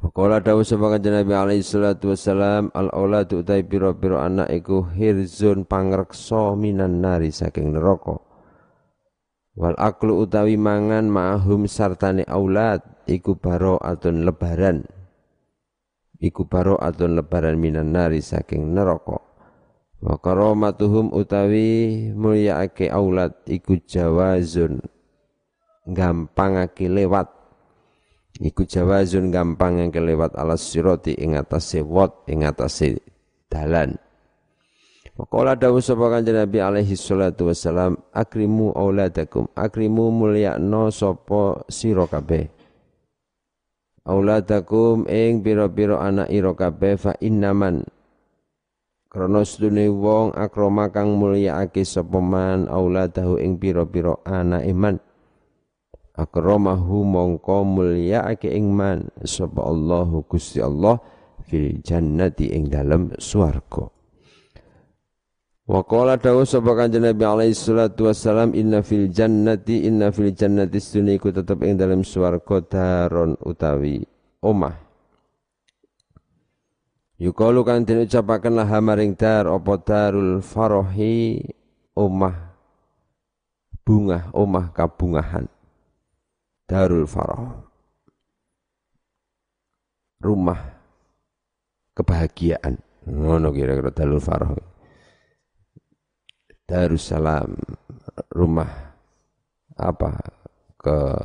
Wa qala dawu sapa kanjeng Nabi alaihi salatu wassalam al auladu utai pira-pira anak iku hirzun pangreksa minan nari saking neraka. Wal aklu utawi mangan ma'hum sartane aulad iku baro atun lebaran. Iku baro atun lebaran minan nari saking neraka. Wa karamatuhum utawi mulyaake aulad iku jawazun gampangake lewat. Iku jawazun gampang lewat alas siroti ing atase wot ing dalan. Waqala dawu sapa kanjeng Nabi alaihi salatu wassalam akrimu auladakum. Akrimu mulyakno sapa sira kabeh. Auladakum ing pira-pira anak ira kabeh fa innaman. Krana sedune wong akrama kang mulyaake sapa man auladahu ing pira-pira anak iman. Akramahu mongko mulyaake ing man sapa Allahu Gusti Allah fil jannati ing dalem swarga Wa qala dawu sapa kanjeng Nabi alaihi salatu wassalam inna fil jannati inna fil jannati sunni ku tetep ing dalem swarga daron utawi omah. Yukalu kan den ucapaken lah maring dar apa darul farahi? Omah. Bunga omah kabungahan. Darul farah. Rumah. Kebahagiaan. Ngono kira-kira darul farah Darussalam rumah apa? Ke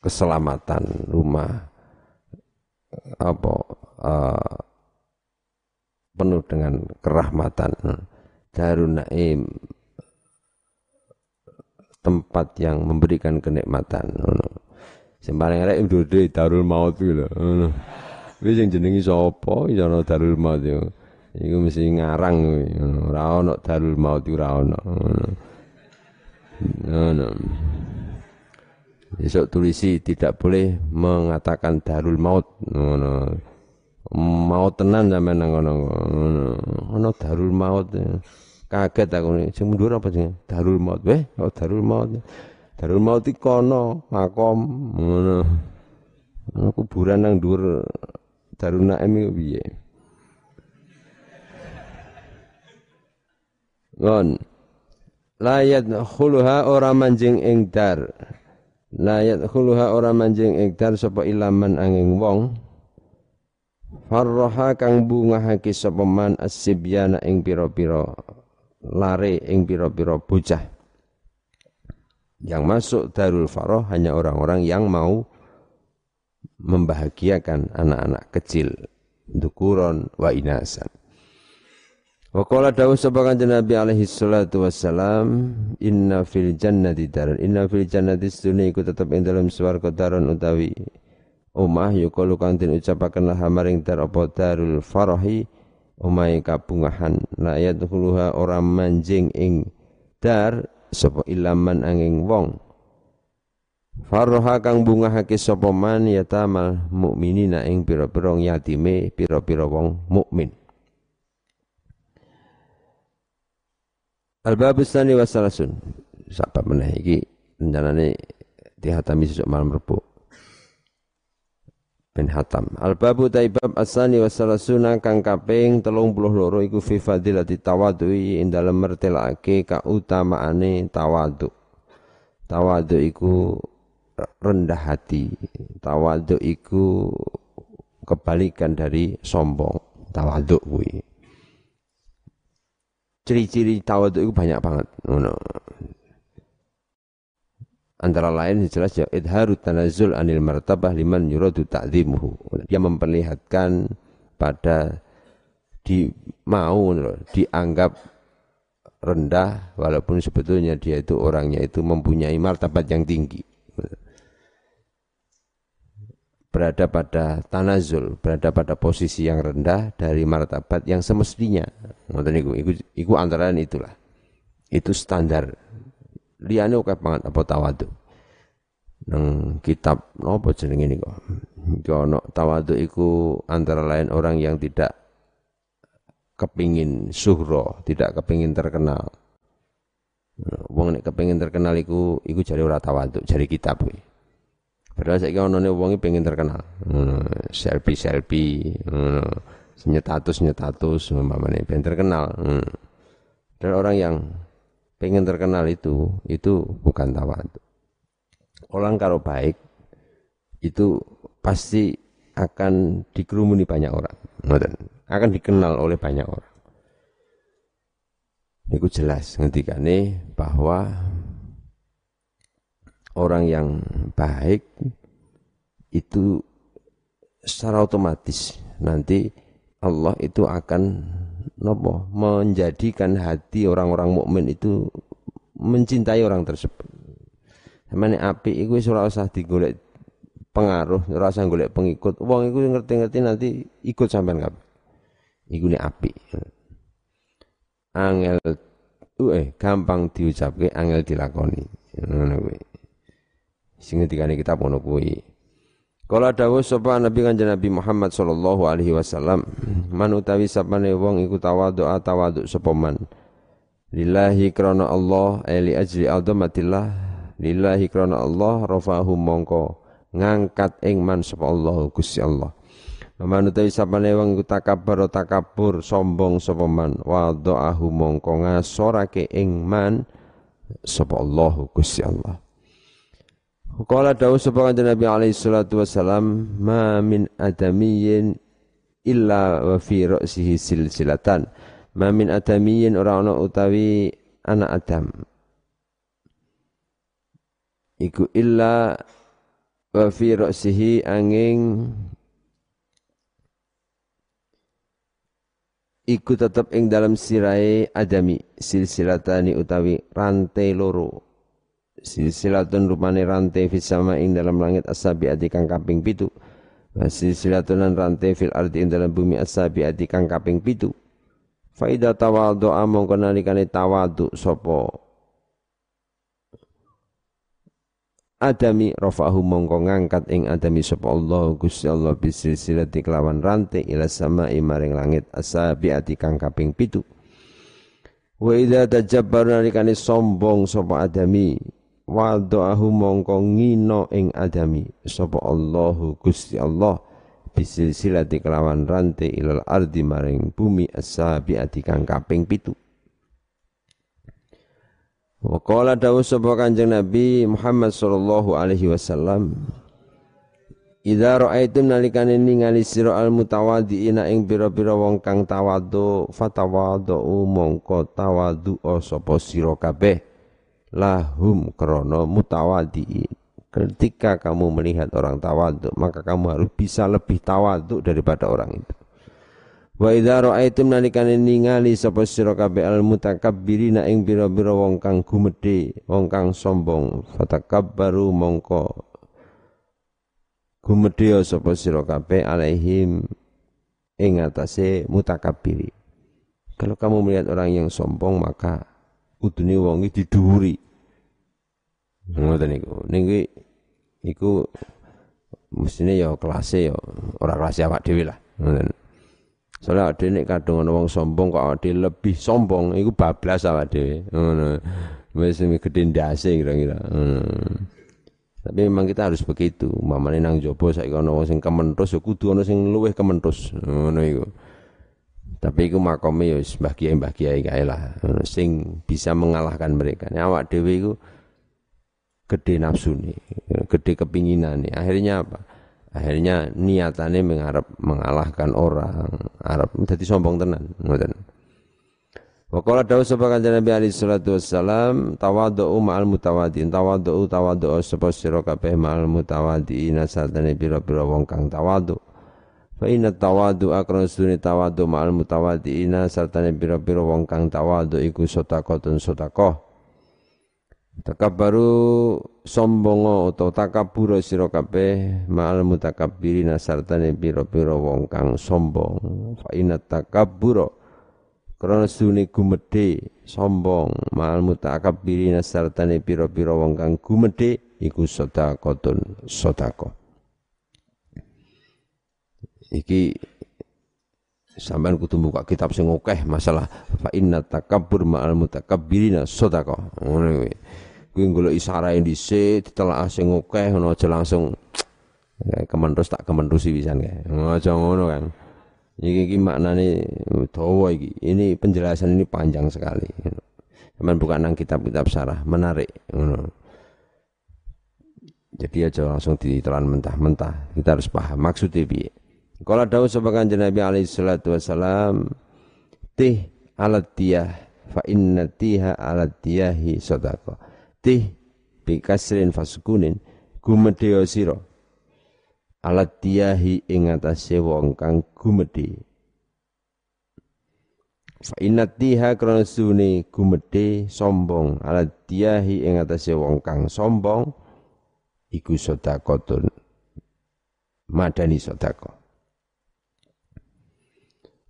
keselamatan rumah apa uh, penuh dengan kerahmatan. Darun Naim tempat yang memberikan kenikmatan ngono. Sing paling elek Darul Maut kuwi lho ngono. Wis jenengi sapa? Ya Darul Maut yo Iku mesti ngarang kuwi. Ora ono darul maut ora ono. Ngono. Besok tulisi tidak boleh mengatakan darul maut. Ngono. Maut tenan sampean nang ngono. Ono darul maut. Kaget aku nih. Sing mundur apa sih? Darul maut. Weh, oh darul maut. Darul maut iki kono, makom. Ngono. Ono kuburan nang dhuwur Darul Naim piye? Ngon. Layat khuluha ora manjing ing dar. Layat khuluha ora manjing ing dar sapa ilaman angin wong. Farroha kang bungahake sapa man asibyana ing pira-pira lare ing pira-pira bocah. Yang masuk Darul Faroh hanya orang-orang yang mau membahagiakan anak-anak kecil. Dukuron wa inasan. Wa qala dawu kanjeng Nabi alaihi salatu wassalam inna fil jannati daran. Inna fil jannati sunni iku tetep ing dalam swarga daron utawi omah yukalu kang den ucapaken lah maring dar apa darul farahi omahe kabungahan. La yadkhuluha ora manjing ing dar sapa ilaman angin wong. Farroha kang bungahake sapa man yatamal mukminina ing pira-pira yatime pira-pira wong mukmin Al-bab tsani wa salasun. Sapa meneh iki rencanane dihatami sesuk malam Rebo. Ben hatam. Al-babu taibab asani wa salasuna kang kaping 32 iku fi fadilati tawadui ing dalem mertelake kautamaane tawadhu. Tawadhu iku rendah hati. Tawadhu iku kebalikan dari sombong. Tawadhu kuwi ciri-ciri tawaduk itu banyak banget. No, Antara lain jelas ya idharu tanazul anil martabah liman yuradu ta'zimuhu. Dia memperlihatkan pada di mau dianggap rendah walaupun sebetulnya dia itu orangnya itu mempunyai martabat yang tinggi berada pada tanazul, berada pada posisi yang rendah dari martabat yang semestinya. Ngoten niku, iku iku antara itulah. Itu standar. Liyane oke banget apa tawadu. Nang kitab napa jenenge niku? Iki ana tawadu iku antara lain orang yang tidak kepingin suhro, tidak kepingin terkenal. Wong nek kepingin terkenal iku iku jare ora tawadu, jare kitab kuwi. Padahal saya kira none wongi pengen terkenal. selfie selfie, nyetatus nyetatus, umpamanya pengen terkenal. Hmm. Dan orang yang pengen terkenal itu, itu bukan tawadu. Orang kalau baik itu pasti akan dikerumuni banyak orang. Akan dikenal oleh banyak orang. Itu jelas nih bahwa orang yang baik itu secara otomatis nanti Allah itu akan nopo menjadikan hati orang-orang mukmin itu mencintai orang tersebut. Samane api iku wis ora usah digolek pengaruh, ora usah golek pengikut. Wong iku ngerti-ngerti nanti ikut sampean kabeh. Iku api. Angel eh gampang diucapke, angel dilakoni. Ngono. Sing ngendikane kitab ngono kuwi. Kala dawuh sapa Nabi Kanjeng Nabi Muhammad sallallahu alaihi wasallam, man utawi sapane wong iku tawadhu tawadhu sapa man. Lillahi krana Allah eli ajli azamatillah lillahi krana Allah rafahu mongko ngangkat ing man sapa Allah Gusti Allah. Man utawi sapane wong iku takabbar takabur sombong sapa man wadaahu mongko ngasorake ing man sapa Allah Gusti Allah. Qala dawu sapa Nabi alaihi salatu wasalam ma min adamiyyin illa wa fi ra'sihi silsilatan. Ma min adamiyyin ora ana utawi anak Adam. Iku illa wa fi ra'sihi angin iku tetep ing dalam sirai adami silsilatani utawi rantai loro silsilatun rupane rantai fis sama ing dalam langit asabi adi kang kaping pitu. Silsilatun rantai fil ardi ing dalam bumi asabi adi kang kaping pitu. Faida tawadhu among nalikane tawadhu sapa? Adami rafahu mongko ngangkat ing adami sapa Allah Gusti Allah bisilsilati kelawan rantai ila sama maring langit asabi ati kang kaping pitu. Wa idza tajabbar nalikane sombong sapa adami wada'ahu mongko ngino ing adami. Sapa Allahu Gusti Allah bisilsilati kelawan rantai ilal ardi maring bumi as-sabiati kang kaping pitu. Wa qala dawu sapa Kanjeng Nabi Muhammad sallallahu alaihi wasallam Idza ra'aitum nalikane ningali sira al mutawaddiina ing pira-pira wong kang tawadhu fatawadhu mongko tawadhu sapa sira kabeh lahum krono mutawadi ketika kamu melihat orang tawaduk maka kamu harus bisa lebih tawaduk daripada orang itu Wa idza ra'aitum nalikane ningali sapa sira kabeh al mutakabbirina ing bira-bira wong kang gumedhe, wong kang sombong, fatakabbaru mongko gumedhe sapa sira kabeh alaihim ing atase mutakabbiri. Kalau kamu melihat orang yang sombong maka kudune wong iki. Ngoten niku. Niki iku mestine ya kelasé ya ora kelas awak dhewe lah. Ngoten. Soalnya ada nek kadung ana wong sombong kok awake lebih sombong iku bablas awake dhewe. Ngono. Wis gede ndase kira-kira. Tapi memang kita harus begitu. Mamane nang jaba saiki ana wong sing kementus ya kudu ana sing luwih kementus. Ngono iku. Tapi iku makome ya wis Mbah Kiai Mbah Kiai kae lah sing bisa mengalahkan mereka. Ini awak dhewe iku gede nafsu nih, gede kepinginan nih. Akhirnya apa? Akhirnya niatannya mengharap mengalahkan orang, Arab jadi sombong tenan, ngoten. Wa qala dawu sapa kanjeng Nabi alaihi salatu wassalam ma'al mutawaddiin tawadhu tawadhu sapa sira kabeh ma'al mutawaddiin sadane pira-pira wong kang tawadhu Fa inna tawadu suni tawadu ma'al mutawadiina sartane pira-pira wong kang tawadu iku sotakotun sotakoh. Takabbaru sombongo atau takabur sira kabeh ma'al mutakabbirina sartane pira-pira wong kang sombong. Fa inna takabbura krana suni gumedhe sombong. Ma'al mutakabbirina sartane pira-pira wong kang gumedhe iku sotakotun sotakoh iki sampean kudu buka kitab sing akeh masalah fa inna takabbur ma'al mutakabbirina sedekah. Ngono kuwi kuwi golek isarae dhisik ditelaah sing akeh ngono aja langsung kementus tak kementusi pisan kae. Aja ngono kan iki iki maknane dawa iki. Ini penjelasan ini panjang sekali. Cuman bukan nang kitab-kitab sarah menarik. Ngono. Jadi aja langsung ditelan mentah-mentah. Kita harus paham. Maksudnya piye? Kala dawuh sapa kanjeng Nabi alaihi salatu wasalam tih alat tiyah fa inna tiha alat sadaqa. Tih bi kasrin fasukunin gumedhe sira. Alat tiyahi ing atase wong kang gumedhe. Fa inna tiha krana gumedhe sombong alat tiyahi ing atase wong kang sombong iku sedekahun madani sedekah.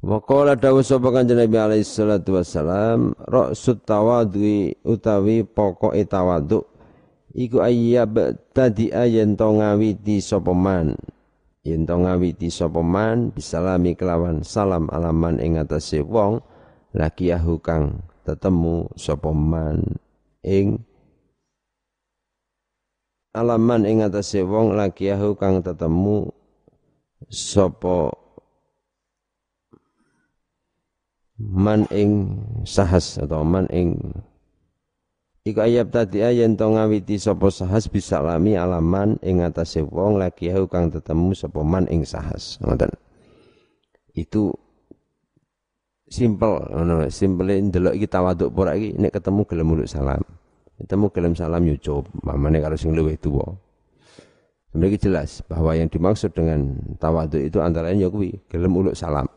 Wa qala dawu sapa kanjeng Nabi alaihi salatu wassalam ra'sut tawadhu utawi pokoke tawadhu iku ayyab tadi ayen to ngawiti sapa man. Yen to ngawiti sapa man bisalami kelawan salam alaman ing atase wong yahu kang tetemu sapa man ing alaman ing atase wong yahu kang tetemu sapa man ing sahas atau man ing Iku ayat tadi ayen to ngawiti sapa sahas bisa lami alaman ing atase wong lagi aku kang tetemu sapa man ing sahas. Ngoten. Itu simple ngono, simple ndelok iki tawaduk ora iki nek ketemu gelem muluk salam. Ketemu gelem salam yo cup, mamane karo sing luwih tuwa. Sebenarnya jelas bahwa yang dimaksud dengan tawaduk itu antara lain ya kuwi gelem uluk salam.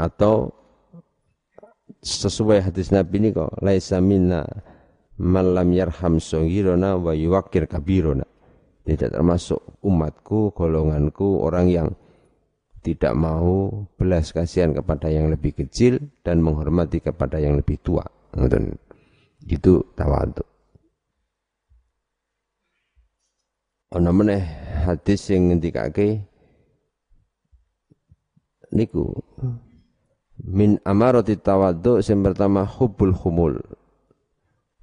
Atau sesuai hadis Nabi ini kok laisa minna malam yarham songirona wa yuwakir kabirona. Tidak termasuk umatku, golonganku, orang yang tidak mau belas kasihan kepada yang lebih kecil dan menghormati kepada yang lebih tua. Itu tawadu. Ana meneh hadis sing ngendikake niku min amarati tawadhu sing pertama hubul humul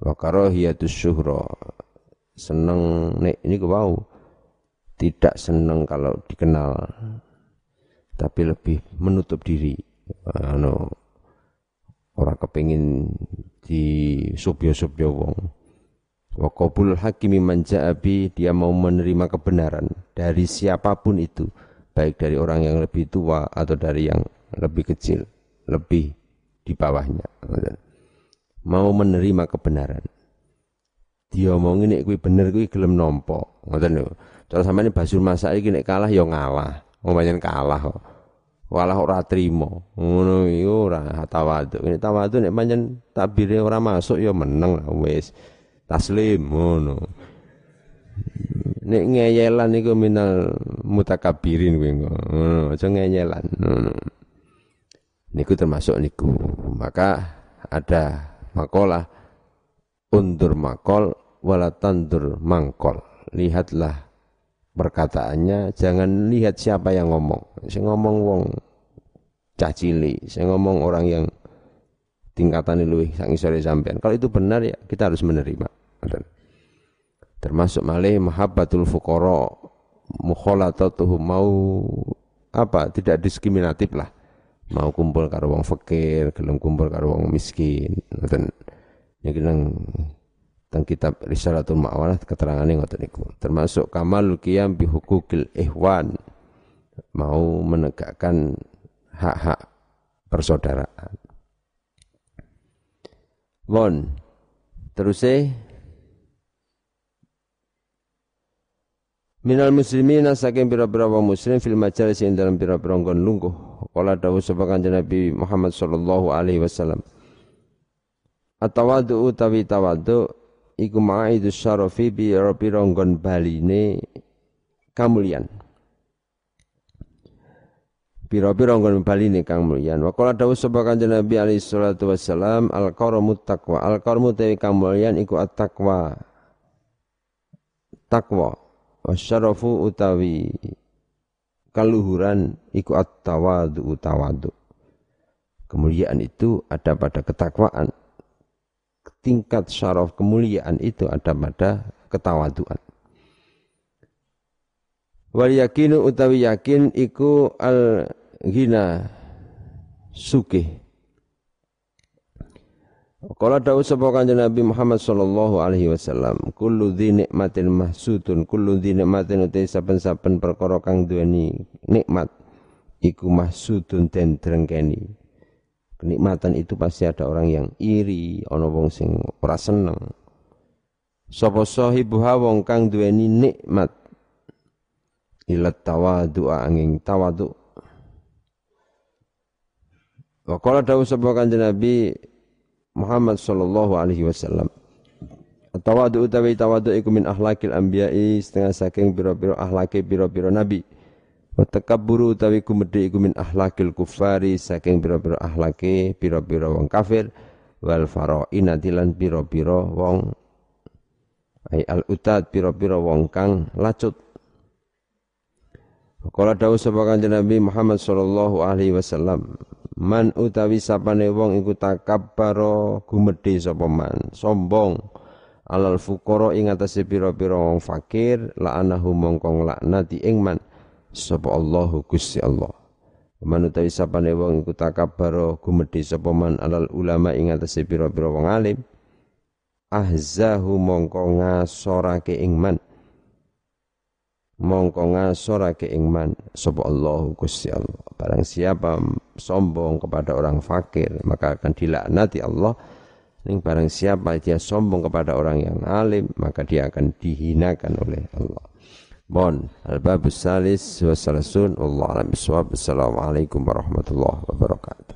wa karahiyatus syuhra. Seneng nek ini wow tidak seneng kalau dikenal tapi lebih menutup diri. Anu ora kepengin di subyo-subyo wong. Wa qabul hakimi man ja'abi dia mau menerima kebenaran dari siapa pun itu baik dari orang yang lebih tua atau dari yang lebih kecil lebih di bawahnya mau menerima kebenaran. Dia omong ini kuwi bener kuwi gelem nampa. Ngoten lho. Cara sampeyan Basul Masak iki nek kalah ya ngalah. Wong kalah kok. Walah ora trimo. Ngono iki ora tawadhu. Nek tawadhu nek pancen tabire ora masuk ya meneng wis. Taslim ngono. Nek ngeyelan iku minal mutakabirin kuwi ngono. Aja ngeyelan. Ngono. Niku termasuk niku. Maka ada makolah. Undur makol wala tandur mangkol. Lihatlah perkataannya. Jangan lihat siapa yang ngomong. Saya ngomong wong cacili saya ngomong orang yang tingkatan luwih sang sore sampean. Kalau itu benar ya kita harus menerima. Termasuk malih mahabbatul fuqara mukhalatatuhum mau apa tidak diskriminatif lah mau kumpul karo wong fakir, gelem kumpul karo wong miskin. Ngoten. Niki nang teng kitab Risalatul Ma'walah keterangane ngoten niku. Termasuk kamal qiyam bi hukukil ihwan. Mau menegakkan hak-hak persaudaraan. Won. Terus Minal muslimina saking pira-pira wong muslim fil majalis ing dalam pira-pira nggon lungguh. Kala dawuh sapa kanjeng Nabi Muhammad sallallahu alaihi wasallam. Atawadu utawi tawadu iku ma'idus syarafi pira-pira nggon baline kamulian. Pira-pira nggon baline kang mulyan. Wa kala dawuh sapa kanjeng Nabi alaihi salatu wasallam al-qaramu taqwa. Al-qaramu kamulian iku at-taqwa. Takwa wasyarafu utawi kaluhuran iku at-tawadu tawadu. Kemuliaan itu ada pada ketakwaan. Tingkat syaraf kemuliaan itu ada pada ketawaduan. Wal yakinu utawi yakin iku al ghina sukih Kala dawuh sapa Kanjeng Nabi Muhammad sallallahu alaihi wasallam, kullu dzi nikmatin mahsudun, kullu dzi nikmatin uti saben-saben perkara kang duweni nikmat iku mahsudun den drengkeni. Kenikmatan itu pasti ada orang yang iri, ana wong sing ora seneng. Sapa sahibuha wong kang duweni nikmat ila tawadu angin tawadu. Wa qala dawuh sapa Kanjeng Nabi Muhammad sallallahu alaihi wasallam. Tawadu utawi tawadu iku min akhlakil anbiya'i setengah saking biro-biro akhlake biro-biro nabi. Wa takabburu utawi kumedhe iku min akhlakil kufari saking biro-biro akhlake biro-biro wong kafir wal faraina dilan biro-biro wong ai al utad pira-pira wong kang lacut Kala dawuh sapa Kanjeng Nabi Muhammad sallallahu alaihi wasallam man utawi sapane wong iku takabbaro gumedhe sapa man sombong alal fuqara ing atase pira-pira wong fakir la'anahu mongko nglaknati ing man sapa Allahu Gusti Allah. Man utawi sapane wong iku takabbaro gumedhe sapa man alal ulama ing atase pira-pira wong alim ahzahu mongko ngasorake ing man mongko ngasorake ing man sapa Allah Gusti Allah. Barang siapa sombong kepada orang fakir maka akan dilaknati Allah. Ning barang siapa dia sombong kepada orang yang alim maka dia akan dihinakan oleh Allah. Bon, al-babus salis wa salasun, Allah alam biswab, Assalamualaikum warahmatullahi wabarakatuh.